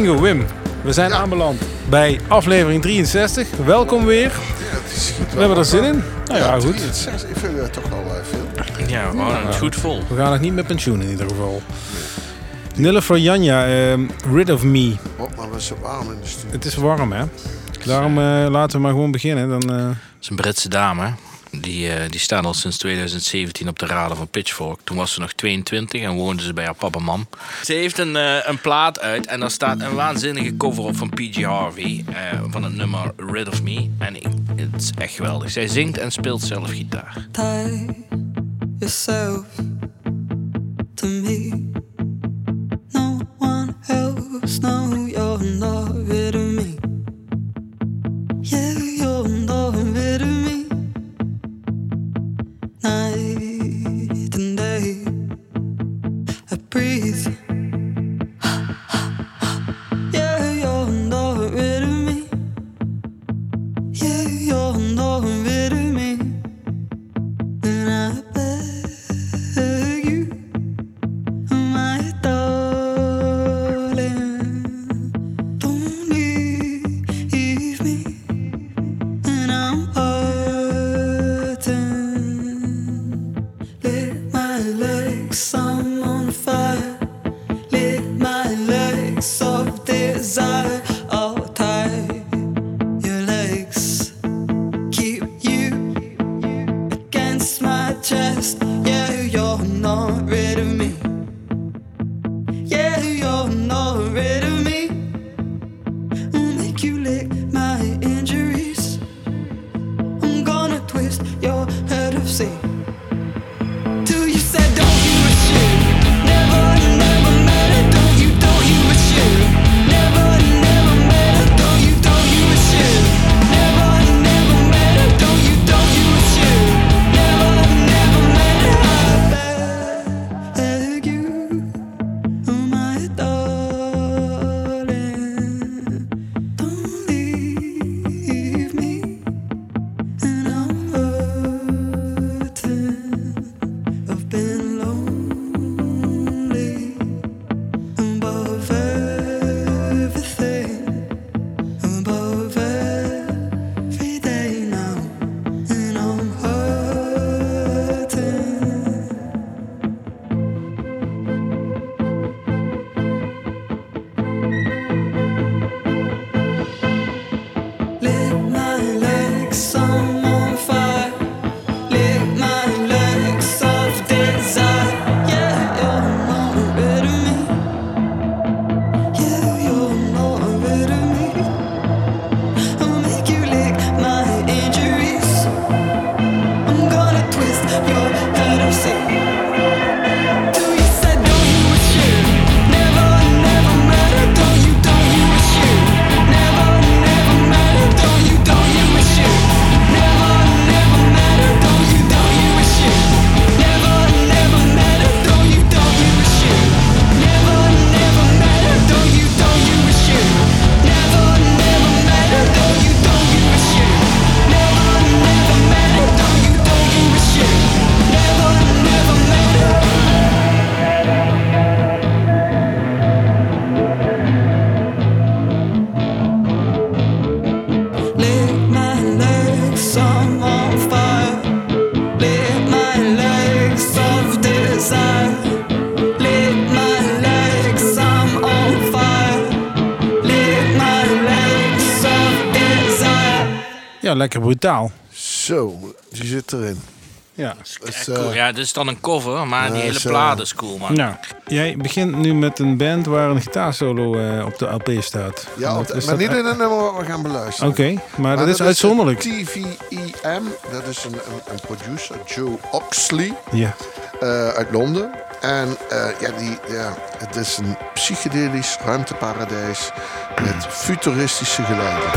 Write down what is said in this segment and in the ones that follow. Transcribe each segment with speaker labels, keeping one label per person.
Speaker 1: Bingo, Wim. We zijn aanbeland bij aflevering 63. Welkom weer.
Speaker 2: Ja,
Speaker 1: We hebben er zin in. Nou ja, goed.
Speaker 2: 63, ik vind het toch wel eh, veel.
Speaker 3: Ja, we houden het goed vol.
Speaker 1: We gaan nog niet met pensioen in ieder geval. Nille voor Janja, ehm, Rid of Me.
Speaker 2: Oh, maar we warm in de studio.
Speaker 1: Het is warm, hè? Daarom eh, laten we maar gewoon beginnen. Dan, eh,
Speaker 3: Het is een Britse dame. Die, eh, die staat al sinds 2017 op de raden van Pitchfork. Toen was ze nog 22 en woonde ze bij haar papa mam. Ze heeft een, eh, een plaat uit en daar staat een waanzinnige cover op van PG Harvey. eh, van het nummer Rid of Me. En het is echt geweldig. Zij zingt en speelt zelf gitaar.
Speaker 4: tie yourself to me. No one else, no, you're not
Speaker 1: brutaal.
Speaker 2: Zo, die zit erin.
Speaker 1: Ja.
Speaker 2: Dat is,
Speaker 3: Ja,
Speaker 2: eh,
Speaker 3: cool. Ja, dit is dan een cover, maar die hele
Speaker 2: zo.
Speaker 3: plaat is cool, man.
Speaker 1: Nou, jij begint nu met een band waar een gitaarsolo eh, op de LP staat.
Speaker 2: ja,
Speaker 1: dat
Speaker 2: maar
Speaker 1: dat-
Speaker 2: niet in het nummer wat we gaan beluisteren.
Speaker 1: Oké, maar, dat is
Speaker 2: een
Speaker 1: uitzonderlijk.
Speaker 2: TVEM, dat is een, een, een producer, Joe Oxley
Speaker 1: Ja.
Speaker 2: eh, uit Londen. En eh, ja, die, ja, het is een psychedelisch ruimteparadijs met futuristische geluiden.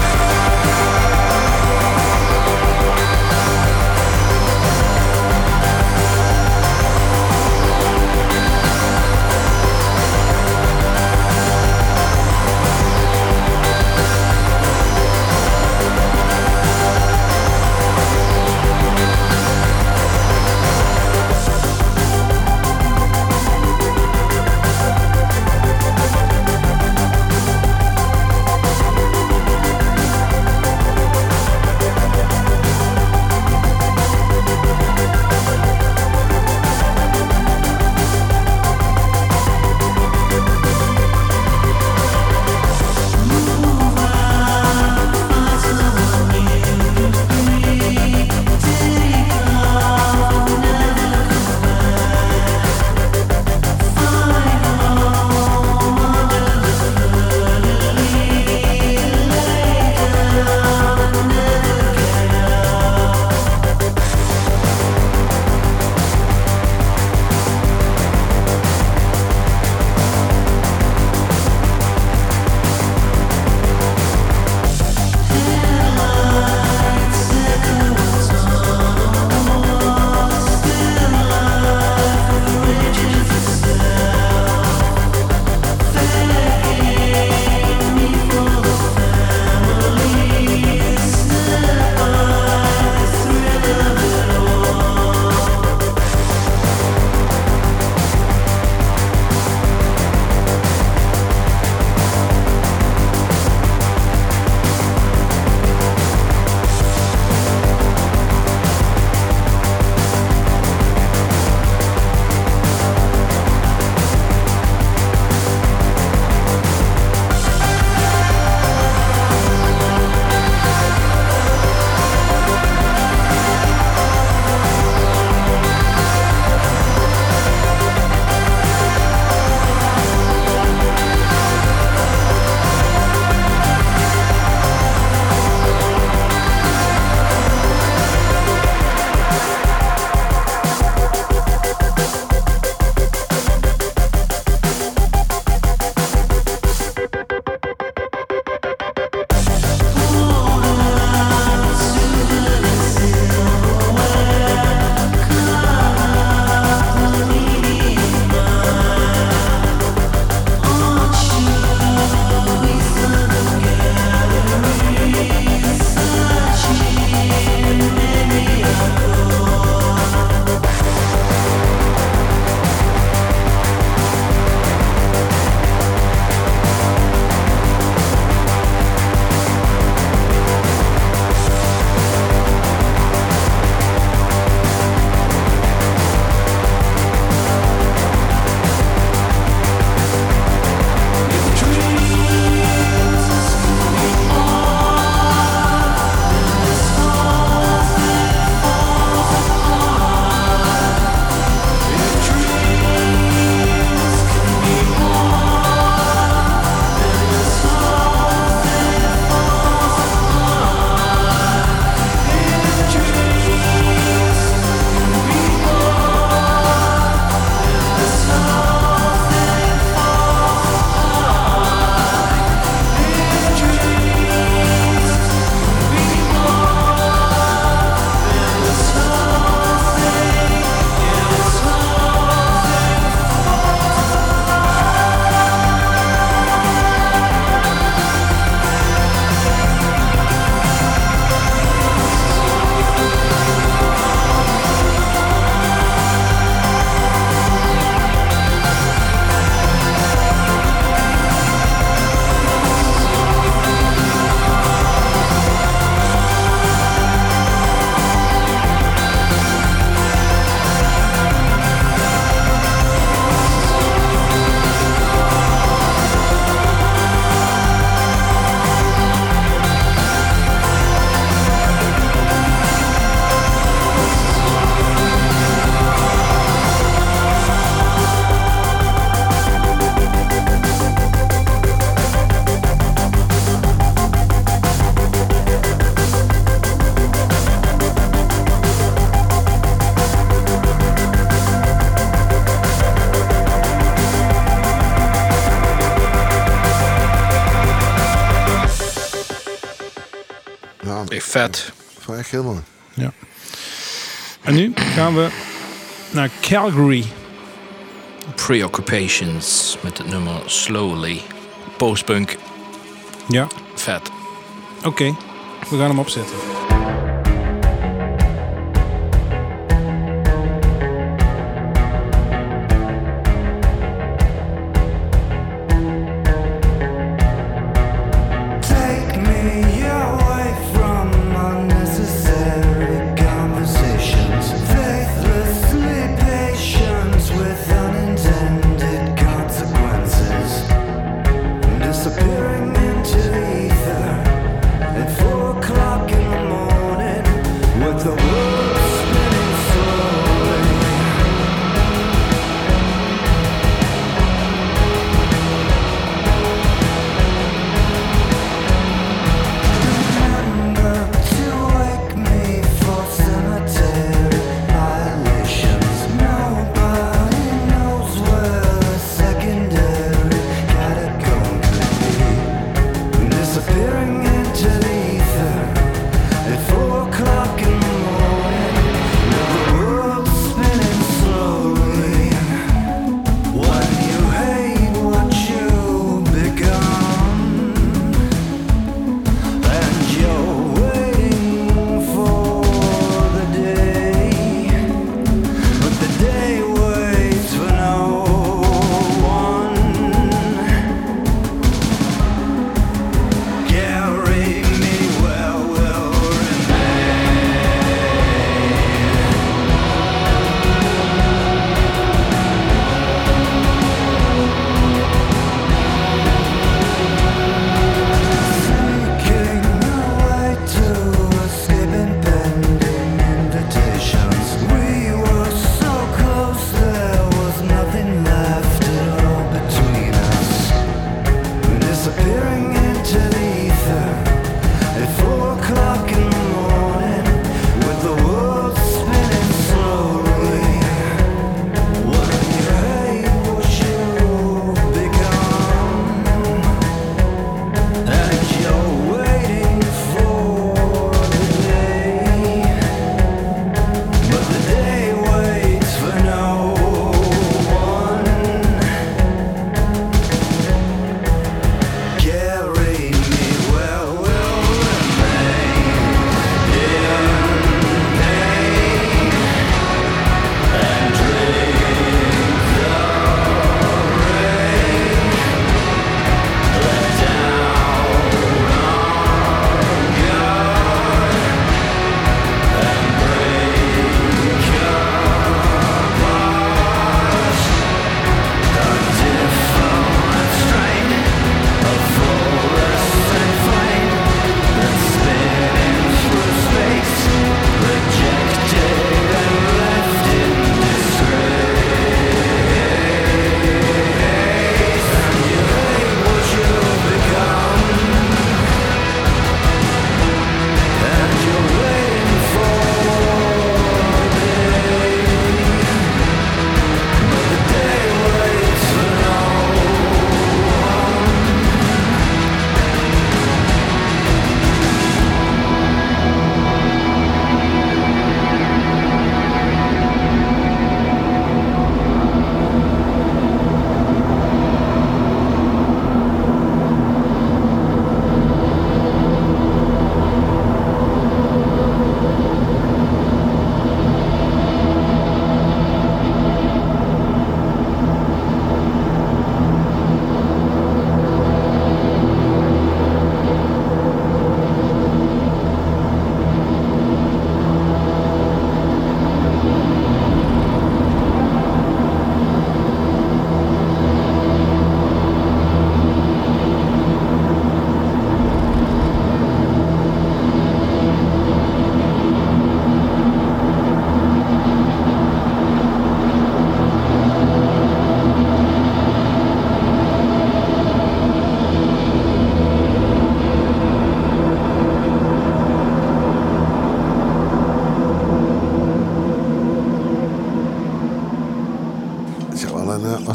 Speaker 3: vet.
Speaker 2: Dat vond echt heel mooi.
Speaker 1: Ja. En nu gaan we naar Calgary.
Speaker 3: Preoccupations met het nummer Slowly. Postpunk.
Speaker 1: Ja.
Speaker 3: Vet.
Speaker 1: Oké, we gaan hem opzetten.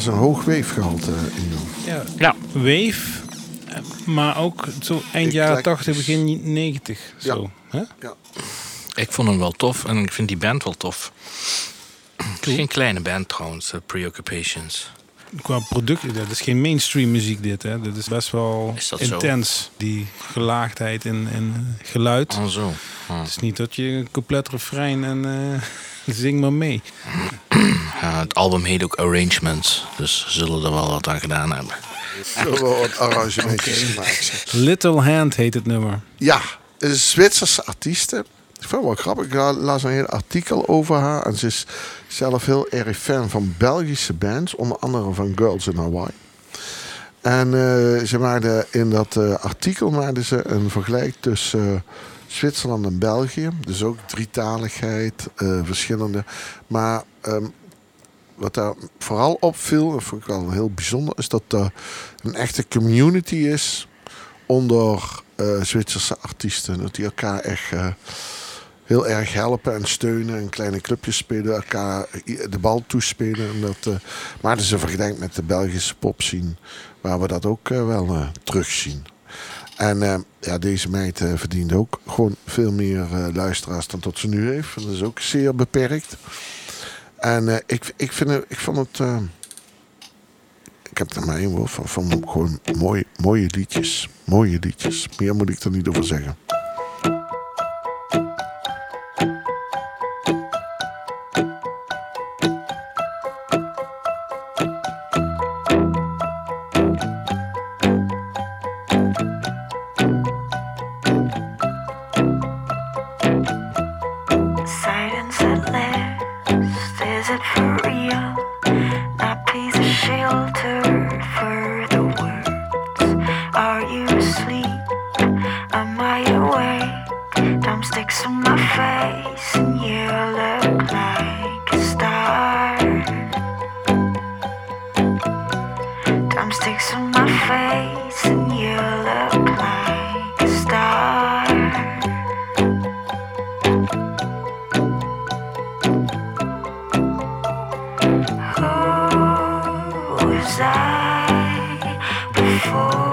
Speaker 4: een hoog weefgehalte in doen.
Speaker 1: Ja, Wave weef, maar ook zo eind jaren 80, begin 90. Zo, ja.
Speaker 2: Ja.
Speaker 3: Ik vond hem wel tof en ik vind die band wel tof. Het is geen kleine band trouwens, eh, Preoccupations.
Speaker 1: Qua product, dat is geen mainstream muziek dit. Hè? Dat is best wel intens, die gelaagdheid en, en eh, geluid.
Speaker 3: Oh, zo. Ah.
Speaker 1: Het is niet dat je een compleet refrein en... Eh, zing maar mee.
Speaker 3: Ja, het album heet ook Arrangements, dus ze zullen er wel wat aan gedaan hebben.
Speaker 2: Zullen wel wat arrangementjes gemaakt zijn.
Speaker 1: Little Hand heet het nummer.
Speaker 2: Ja, een Zwitserse artieste. Ik vind het wel grappig. Ik la- las een heel artikel over haar. En ze is zelf heel erg fan van Belgische bands. Onder andere van Girls in Hawaii. En eh, ze maakte in dat eh, artikel maakte ze een vergelijk tussen eh, Zwitserland en België. Dus ook drietaligheid, eh, verschillende. Maar ehm, wat daar vooral opviel, dat vond ik wel heel bijzonder, is dat er een echte community is onder eh, Zwitserse artiesten. Dat die elkaar echt eh, heel erg helpen en steunen. En kleine clubjes spelen, elkaar de bal toespelen. En dat, maar het is een vergelijk met de Belgische popscene, waar we dat ook wel terugzien. En eh, ja, deze meid eh, verdient ook gewoon veel meer eh, luisteraars dan tot ze nu heeft. Dat is ook zeer beperkt. En eh, ik, ik, vind ik vond het. eh, ik heb er maar één woord van. van gewoon mooi, mooie liedjes. Mooie liedjes. Meer moet ik er niet over zeggen.
Speaker 5: Was I before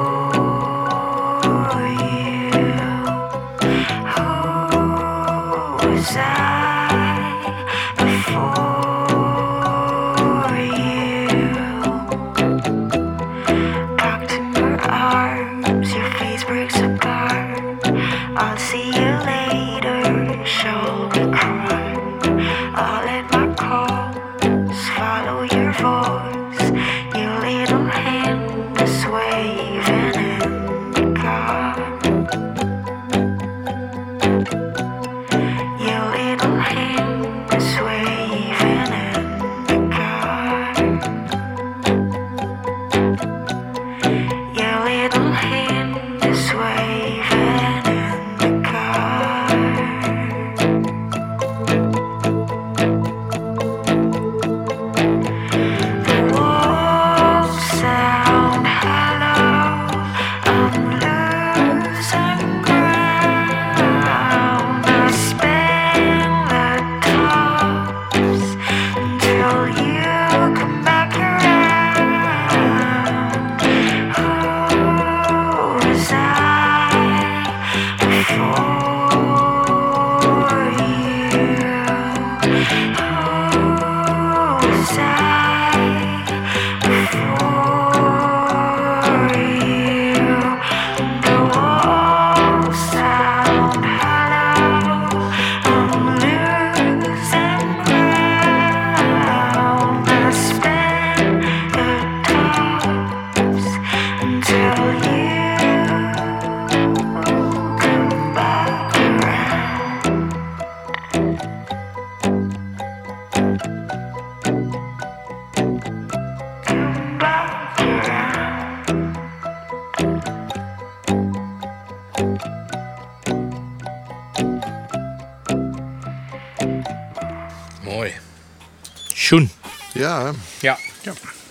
Speaker 2: Ja.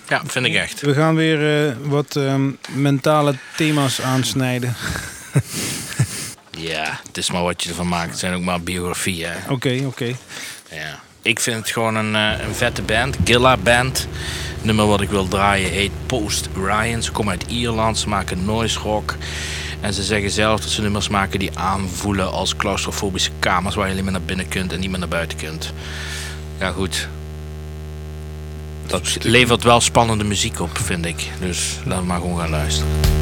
Speaker 3: ja. Vind ik echt.
Speaker 1: We gaan weer eh, wat ehm, mentale thema's aansnijden.
Speaker 3: ja, het is maar wat je ervan maakt. Het zijn ook maar biografieën.
Speaker 1: Oké, oké.
Speaker 3: Ja. Ik vind het gewoon een, eh, een vette band. Gilla Band. Het nummer wat ik wil draaien heet Post Ryan. Ze komen uit Ierland. Ze maken noise rock. En ze zeggen zelf dat ze nummers maken die aanvoelen als claustrofobische kamers waar je alleen maar naar binnen kunt en niet meer naar buiten kunt. Ja, goed dat levert wel spannende muziek op, vind ik. Dus laten we maar gewoon gaan luisteren.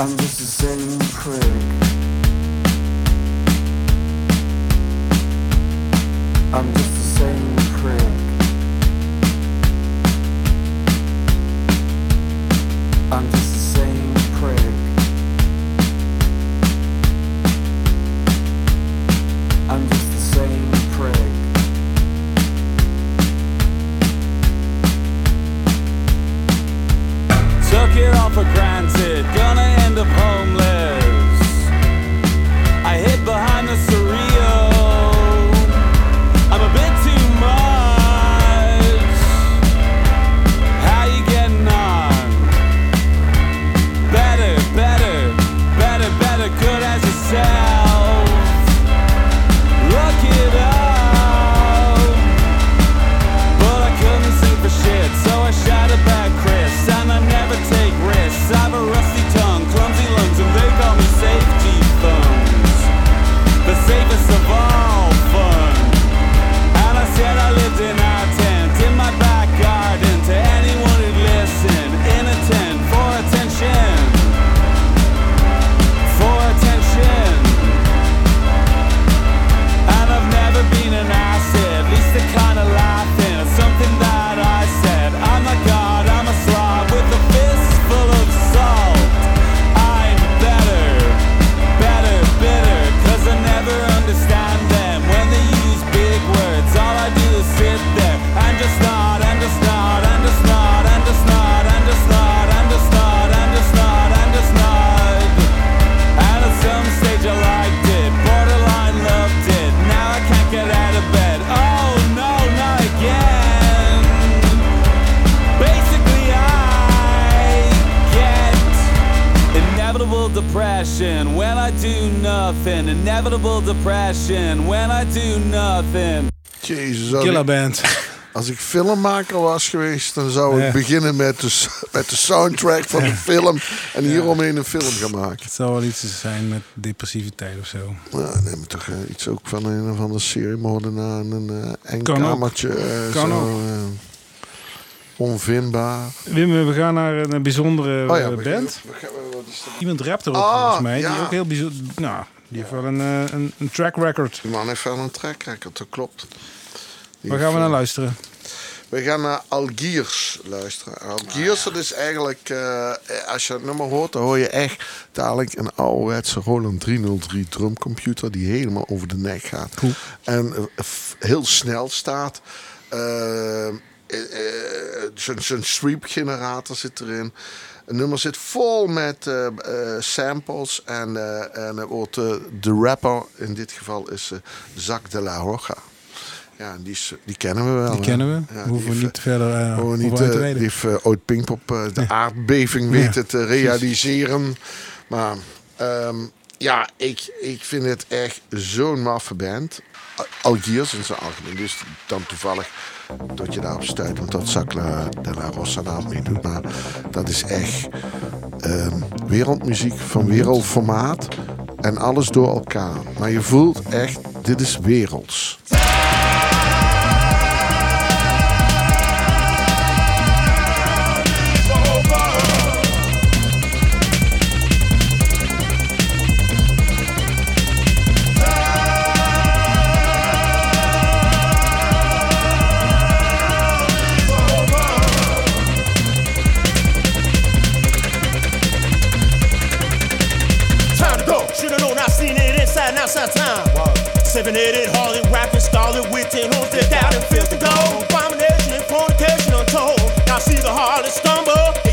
Speaker 6: I'm just the same prick. I'm just
Speaker 2: zou
Speaker 1: band.
Speaker 2: Als ik filmmaker was geweest, dan zou ik beginnen met de, met de soundtrack van de film. En hieromheen een film gaan maken.
Speaker 1: Het zou wel iets zijn met depressiviteit of zo.
Speaker 2: Ja, neem toch eh, iets ook van een of andere seriemoordenaar. Een uh,
Speaker 1: kan
Speaker 2: kamertje. Eh,
Speaker 1: kan
Speaker 2: zo,
Speaker 1: ook.
Speaker 2: Onvindbaar.
Speaker 1: Wim, we gaan naar een bijzondere
Speaker 2: oh ja,
Speaker 1: band.
Speaker 2: Wat is?
Speaker 1: Iemand rapt erop.
Speaker 2: Ah,
Speaker 1: volgens mij.
Speaker 2: Ja.
Speaker 1: Die ook heel bijzonder. Nou, die heeft wel een, een, een track record.
Speaker 2: Die man heeft wel een track record, dat klopt.
Speaker 1: Waar gaan we naar luisteren?
Speaker 2: We gaan naar Algiers luisteren. Algiers, ah, dat is eigenlijk, eh, als je het nummer hoort, dan hoor je echt dadelijk een ouderwetse Roland 303 drumcomputer die helemaal over de nek gaat. En eh, heel snel staat. Eh, uh, Zo'n sweep generator zit erin. Het nummer zit vol met samples. En, uh, en het wordt, de rapper in dit geval is Zac de la Roja. Ja, die, is, die kennen we wel.
Speaker 1: Die
Speaker 2: hè?
Speaker 1: kennen we.
Speaker 2: Ja,
Speaker 1: Hoeven we
Speaker 2: heeft,
Speaker 1: niet verder
Speaker 2: Gewoon
Speaker 1: over
Speaker 2: niet, die heeft eh, ooit Pinkpop de aardbeving weten te realiseren. Maar ehm, ja, ik, ik vind het echt zo'n maffe band. Al- Algiers in zijn algemeen. Dus dan toevallig dat je daarop stuit. Want dat Sacla de la Rossa daar mee doet. Maar dat is echt ehm, wereldmuziek van wereldformaat. En alles door elkaar. Maar je voelt echt, dit is werelds.
Speaker 7: Sipping it and hauling, rapping, stalling with ten hooves that doubt and filth to go. Abomination and fornication untold. Now see the harlot stumble.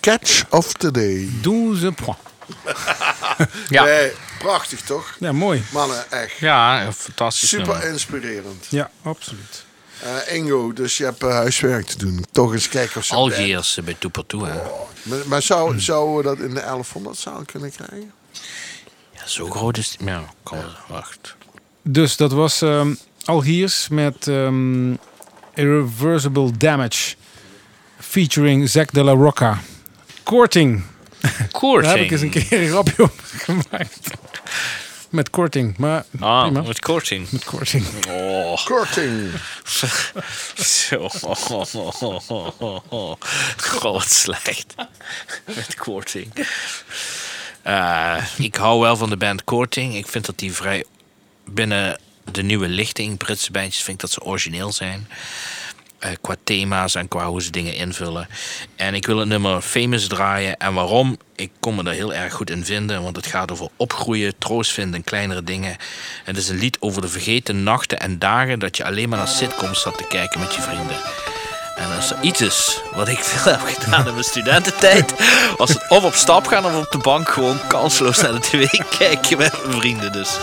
Speaker 2: Catch of the Day.
Speaker 8: 12 points.
Speaker 1: Ja,
Speaker 2: Nee, prachtig toch?
Speaker 8: Ja, mooi.
Speaker 2: Mannen, echt.
Speaker 1: ja fantastisch
Speaker 2: Super
Speaker 1: nummer.
Speaker 2: inspirerend.
Speaker 8: Ja, absoluut.
Speaker 2: Eh, Ingo, dus je hebt eh, huiswerk te doen. Toch eens kijken of ze...
Speaker 1: Algiers eh, bij Toepertoe. hè.
Speaker 2: Maar, maar zou, zouden we dat in de 1100 zaal kunnen krijgen?
Speaker 1: Ja, zo groot is het. Ja, kom, wacht.
Speaker 8: Dus dat was ehm Algiers met ehm, Irreversible Damage. Featuring Zack de la Rocca. Korting.
Speaker 1: Koorting.
Speaker 8: Daar heb ik eens een keer een grapje op gemaakt. Met korting. Maar
Speaker 1: Ah,
Speaker 8: prima.
Speaker 1: met korting.
Speaker 8: Met korting.
Speaker 1: Oh,
Speaker 2: Korting.
Speaker 1: zo. Groot slecht. Met korting. Eh, ik hou wel van de band Korting. Ik vind dat die vrij binnen de nieuwe lichting, Britse bandjes, vind ik dat ze origineel zijn. Eh, qua thema's en qua hoe ze dingen invullen. En ik wil het nummer Famous draaien. En waarom? Ik kon me er heel erg goed in vinden. Want het gaat over opgroeien, troost vinden in kleinere dingen. En het is een lied over de vergeten nachten en dagen... dat je alleen maar naar sitcoms zat te kijken met je vrienden. En als er iets is wat ik veel heb gedaan in mijn studententijd... was het of op stap gaan of op de bank gewoon kansloos naar de tv kijken met mijn vrienden. Dus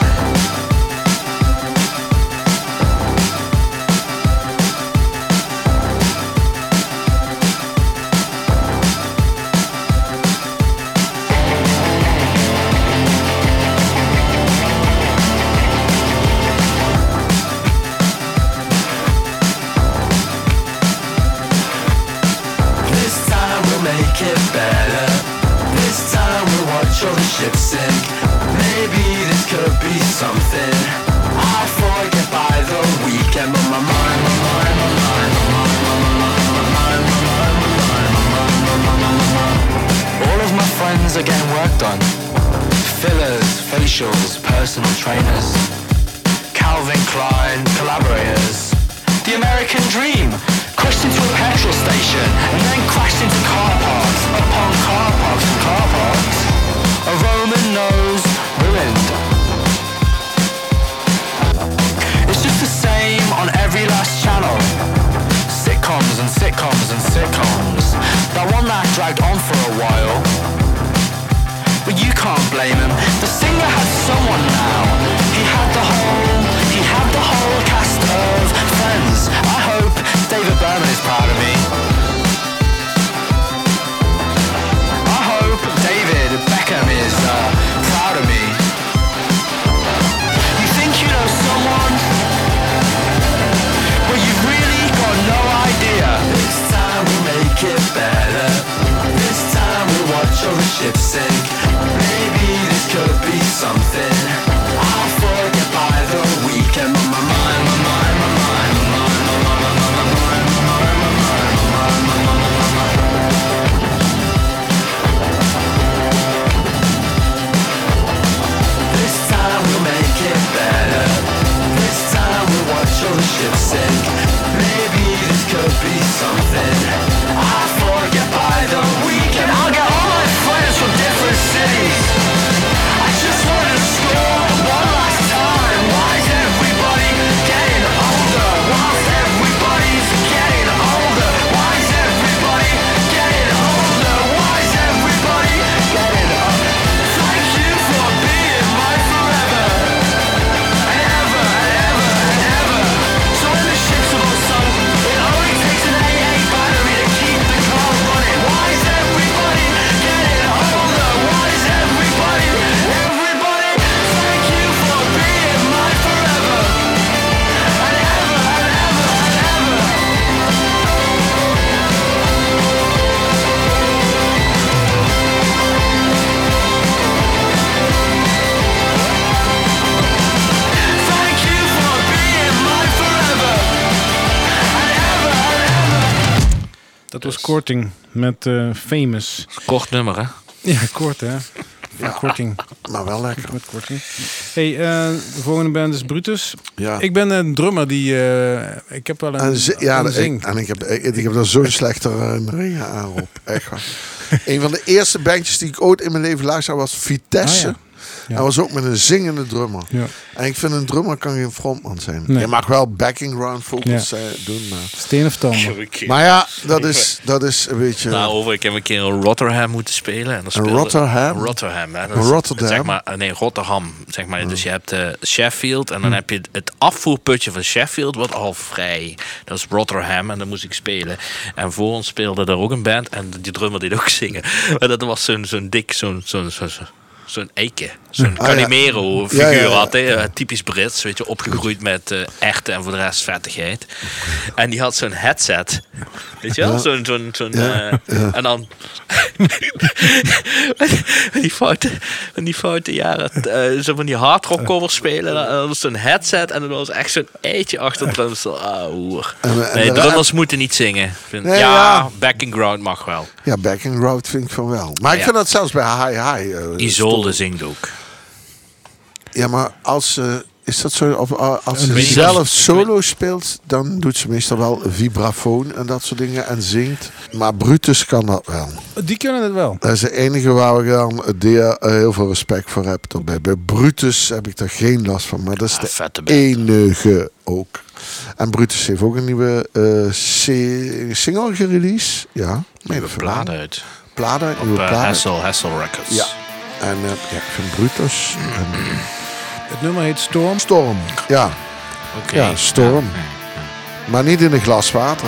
Speaker 8: korting met eh, Famous.
Speaker 1: kort nummer, hè?
Speaker 8: Ja, kort hè. Ja, korting.
Speaker 2: Maar wel lekker.
Speaker 8: Met korting. Hey, eh, de volgende band is Brutus.
Speaker 2: Ja.
Speaker 8: Ik ben een drummer die... eh, ik heb wel een,
Speaker 2: En, ja,
Speaker 8: een
Speaker 2: ik,
Speaker 8: zing.
Speaker 2: en ik heb, ik, ik heb er zo'n slechte herinneringen aan op. Echt waar. Een van de eerste bandjes die ik ooit in mijn leven luisterde was Vitesse.
Speaker 8: Ah,
Speaker 2: Hij was ook met een zingende drummer.
Speaker 1: Ja.
Speaker 2: En ik vind een drummer kan geen frontman zijn.
Speaker 1: Nee.
Speaker 2: Je mag wel backing ground vocals
Speaker 1: Ja.
Speaker 2: eh, doen, maar...
Speaker 1: Steen of tanden.
Speaker 2: Maar ja, dat is, dat is een beetje...
Speaker 3: Nou, over, ik heb een keer in Rotterdam moeten spelen. En dan speelde,
Speaker 2: Rotterdam?
Speaker 3: Rotterdam, hè. Dat is,
Speaker 2: Rotterdam?
Speaker 3: Zeg maar, nee, Rotterdam. Zeg maar. Dus je hebt eh, Sheffield en dan heb je het afvoerputje van Sheffield, wat al vrij. Dat is Rotterdam en dan moest ik spelen. En voor ons speelde er ook een band en die drummer deed ook zingen. Maar dat was zo'n zo'n dik, zo'n zo'n som en eik. Zo'n
Speaker 2: Ah.
Speaker 3: Calimero figuur
Speaker 2: Ja, ja, ja.
Speaker 3: had hij. Eh, Typisch Brits, weet je, opgegroeid met eh echte en voor de rest vettigheid. En die had zo'n headset. Weet je wel? Zo'n, zo'n, zo'n, eh, En dan... Van die foute, die foute jaren, eh, zo van die hardrock covers spelen. En dan was zo'n headset en dan was echt zo'n eitje achter drumstel. Ah, hoer.
Speaker 2: En, en
Speaker 3: Nee, drummers moeten niet zingen. Vind-
Speaker 2: Nee,
Speaker 3: ja, backing ground mag wel.
Speaker 2: Ja, backing ground vind ik van wel. Maar ik vind dat zelfs bij High High...
Speaker 3: Isolde zingt ook.
Speaker 2: Ja, maar als ze... Is dat zo? Of, uh, als ze zelf solo speelt, dan doet ze meestal wel vibrafoon en dat soort dingen en zingt. Maar Brutus kan dat wel.
Speaker 1: Die kunnen het wel.
Speaker 2: Dat is de enige waar ik dan eh, heel veel respect voor heb. Bij, Brutus heb ik daar geen last van, maar dat is de enige ook. En Brutus heeft ook een nieuwe eh, c- single gereleased. Ja, meen of
Speaker 3: Bladen uit.
Speaker 2: Pladen,
Speaker 3: Op
Speaker 2: nieuwe
Speaker 3: eh,
Speaker 2: pladen.
Speaker 3: Hassel, Hassel Records.
Speaker 2: Ja. En eh, ja, ik vind Brutus. En
Speaker 1: Het nummer heet Storm.
Speaker 2: Storm. Ja,
Speaker 3: Oké.
Speaker 2: ja, Storm. Maar niet in een glas water.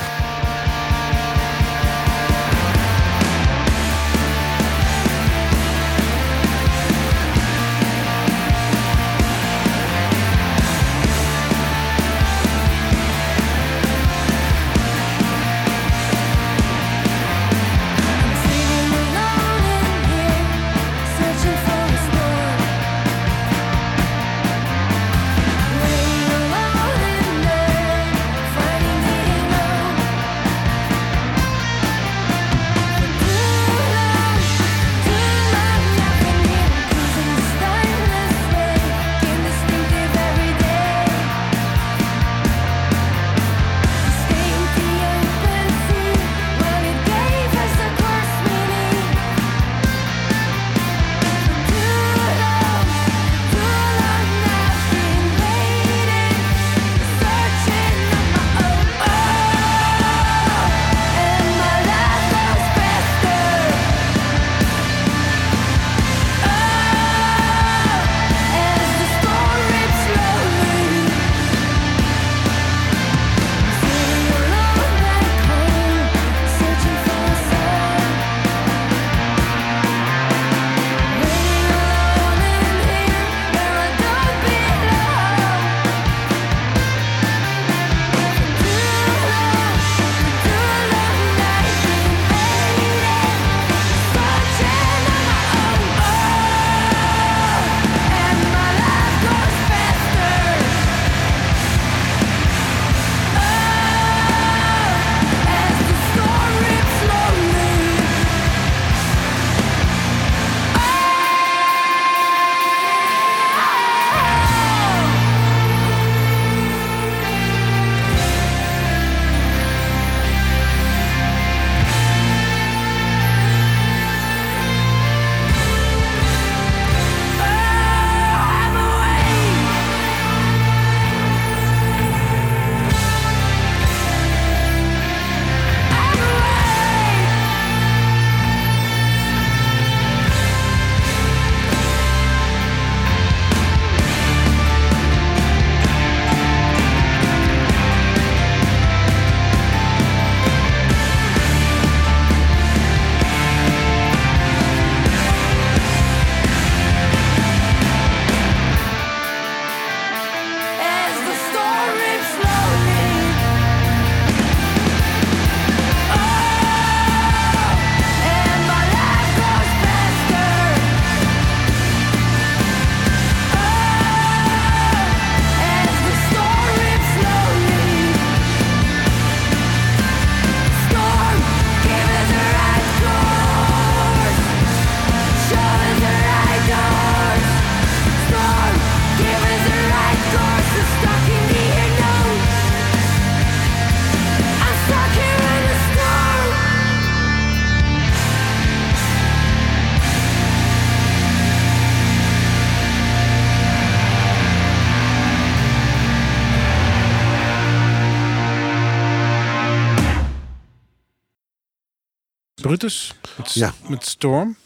Speaker 8: Brutus. Met,
Speaker 2: Ja.
Speaker 8: met Storm.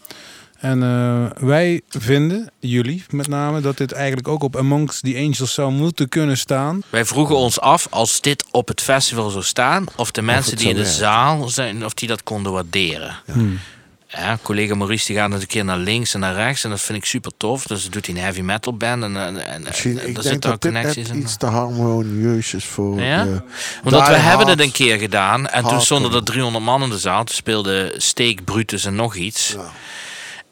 Speaker 8: En eh, wij vinden, jullie met name, dat dit eigenlijk ook op Amongst the Angels zou moeten kunnen staan.
Speaker 3: Wij vroegen ons af, als dit op het festival zou staan, of de mensen die in de
Speaker 2: werken.
Speaker 3: zaal zijn, of die dat konden waarderen. Ja, collega Maurice die gaat een keer naar links en naar rechts en dat vind ik super tof. Dus dat doet hij een heavy metal band en, en, en,
Speaker 2: Misschien,
Speaker 3: en
Speaker 2: ik
Speaker 3: daar
Speaker 2: denk
Speaker 3: zitten
Speaker 2: dat
Speaker 3: connecties in.
Speaker 2: iets te harmonieus is voor
Speaker 3: Ja?
Speaker 2: de
Speaker 3: Omdat we hebben het een keer gedaan en toen stonden er 300 man in de zaal. Toen speelde Steak, Brutus en nog iets.
Speaker 2: Ja.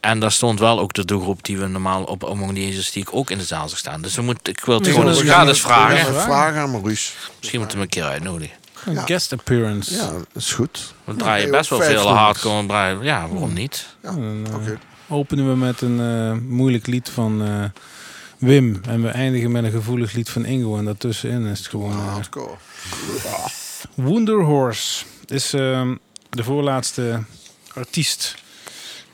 Speaker 3: En daar stond wel ook de doelgroep die we normaal op Among the Angels die ik ook in de zaal zag staan. Dus we moeten, ik wil het gewoon eens gratis vragen.
Speaker 2: Ja, vragen aan Maurice.
Speaker 3: Misschien moeten we hem een keer uitnodigen.
Speaker 8: Een
Speaker 2: Ja.
Speaker 8: guest appearance.
Speaker 2: Ja, dat is goed.
Speaker 3: We draaien
Speaker 2: Ja,
Speaker 3: best wel veel hardcore. draaien- Ja, waarom niet?
Speaker 2: Ja,
Speaker 8: eh,
Speaker 2: oké.
Speaker 8: Openen we met een eh, moeilijk lied van eh, Wim. En we eindigen met een gevoelig lied van Ingo. En daartussenin is het gewoon... eh,
Speaker 2: Hardcore.
Speaker 8: Wonder Horse is ehm, de voorlaatste artiest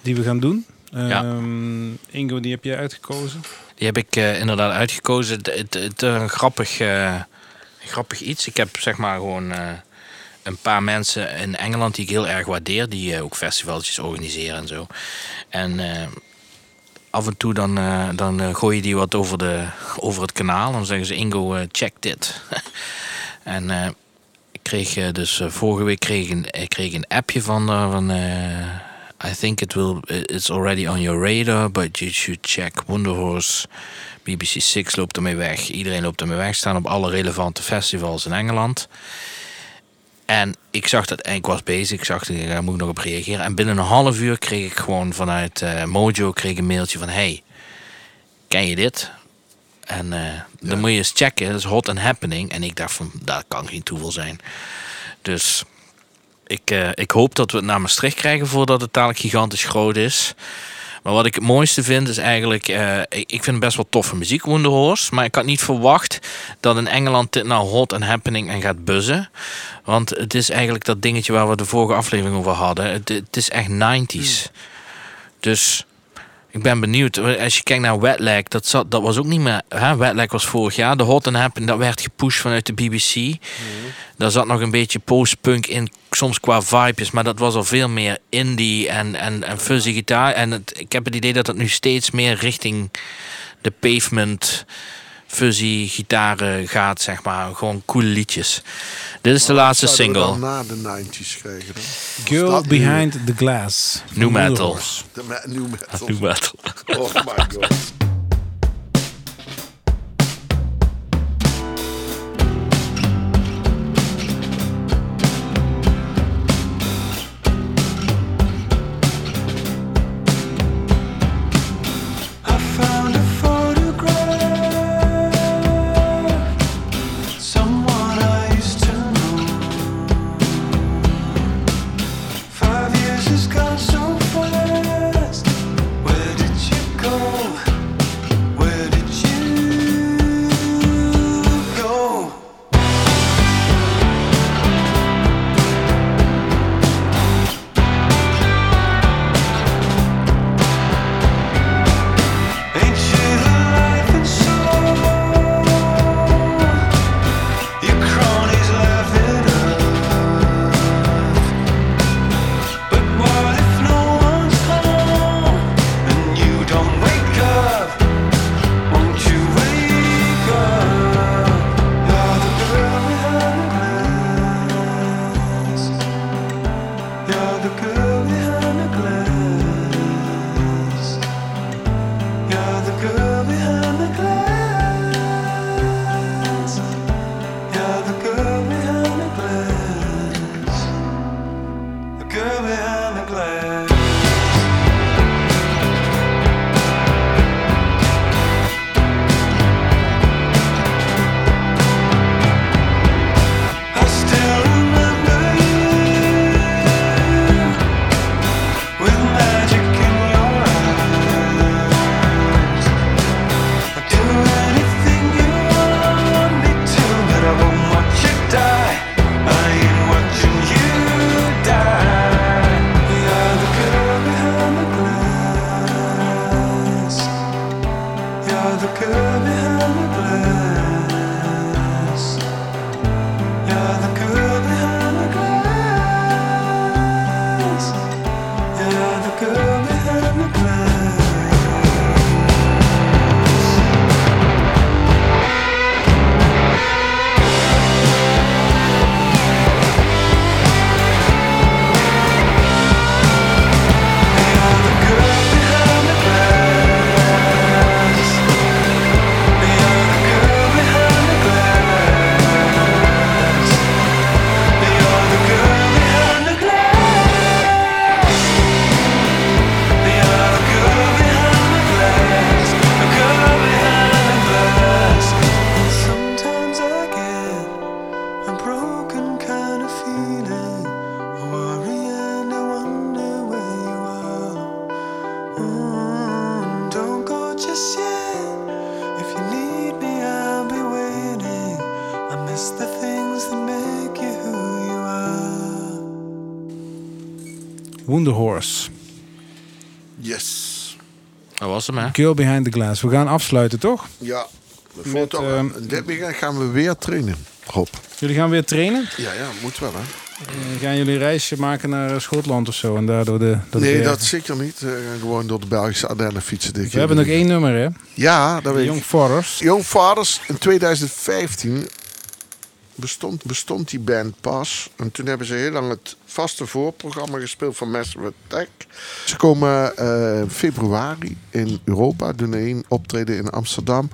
Speaker 8: die we gaan doen.
Speaker 3: Ja.
Speaker 8: Ehm, Ingo, die heb jij uitgekozen.
Speaker 3: Die heb ik inderdaad uitgekozen. Het, eh, een grappig, eh, grappig iets. Ik heb zeg maar gewoon eh, een paar mensen in Engeland die ik heel erg waardeer. Die eh, ook festivaltjes organiseren en zo. En eh, af en toe dan, dan gooi je die wat over, de, over het kanaal. Dan zeggen ze Ingo, check dit. en ik kreeg dus vorige week kreeg een, kreeg een appje van... van I think it will. It's already on your radar, but you should check Wonder Horse. BBC Six loopt ermee weg. Iedereen loopt ermee weg. Staan op alle relevante festivals in Engeland. En ik zag dat en ik was bezig. Ik zag dat daar moet ik nog op reageren. En binnen een half uur kreeg ik gewoon vanuit eh, Mojo kreeg een mailtje van: Hey, ken je dit? En eh, dan moet je eens checken. Dat is hot and happening. En ik dacht van, dat kan geen toeval zijn. Dus ik, eh, ik hoop dat we het naar Maastricht krijgen voordat het dadelijk gigantisch groot is. Maar wat ik het mooiste vind is eigenlijk, eh, ik, vind best wel toffe muziek, Wonder Horse. Maar ik had niet verwacht dat in Engeland dit nou hot and happening en gaat buzzen. Want het is eigenlijk dat dingetje waar we de vorige aflevering over hadden. Het, het is echt 90s. Dus ik ben benieuwd. Als je kijkt naar Wetlag, dat, zat, dat was ook niet meer. Hè? Wetlag was vorig jaar. De Hot and Happening, dat werd gepusht vanuit de BBC. Daar zat nog een beetje post-punk in, soms qua vibes. Maar dat was al veel meer indie en, en, en fuzzy gitaar. En het, ik heb het idee dat het nu steeds meer richting de pavement fuzzy gitaren gaat, zeg maar. Gewoon coole liedjes. Dit is de laatste single.
Speaker 2: dan na de 90s krijgen dan?
Speaker 8: Girl? Behind the Glass.
Speaker 3: New metal.
Speaker 2: New metal.
Speaker 3: New metal.
Speaker 2: Oh my god.
Speaker 8: Horse.
Speaker 2: Yes.
Speaker 3: Dat was hem, hè?
Speaker 8: Girl Behind the Glass. We gaan afsluiten, toch?
Speaker 2: Ja.
Speaker 8: Met, ehm,
Speaker 2: dit weekend gaan we weer trainen. Rob.
Speaker 8: Jullie gaan weer trainen.
Speaker 2: Ja, ja, moet wel hè.
Speaker 8: Eh, gaan jullie een reisje maken naar eh, Schotland of zo? En daardoor de,
Speaker 2: Nee, dat zeker niet. We gaan gewoon door de Belgische Ardennen fietsen. dit
Speaker 8: We
Speaker 2: keer.
Speaker 8: hebben nog één nummer, hè?
Speaker 2: Ja, dat weet
Speaker 8: Young
Speaker 2: ik.
Speaker 8: Forest.
Speaker 2: Young Fathers in 2015 bestond, bestond die band pas. En toen hebben ze heel lang het vaste voorprogramma gespeeld van Massive Attack. Ze komen eh, februari in Europa, doen één optreden in Amsterdam,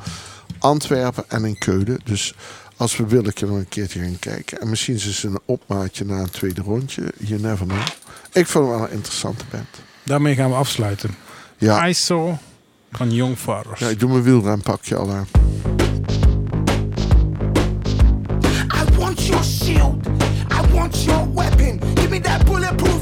Speaker 2: Antwerpen en in Keulen. Dus als we willen kunnen we een keertje gaan kijken. En misschien is het een opmaatje na een tweede rondje. You never know. Ik vond het wel een interessante band.
Speaker 8: Daarmee gaan we afsluiten.
Speaker 2: Ja,
Speaker 8: ISO van Young
Speaker 2: ja ik doe mijn wielrenpakje al aan.
Speaker 9: Your shield. I want your weapon. Give me that bulletproof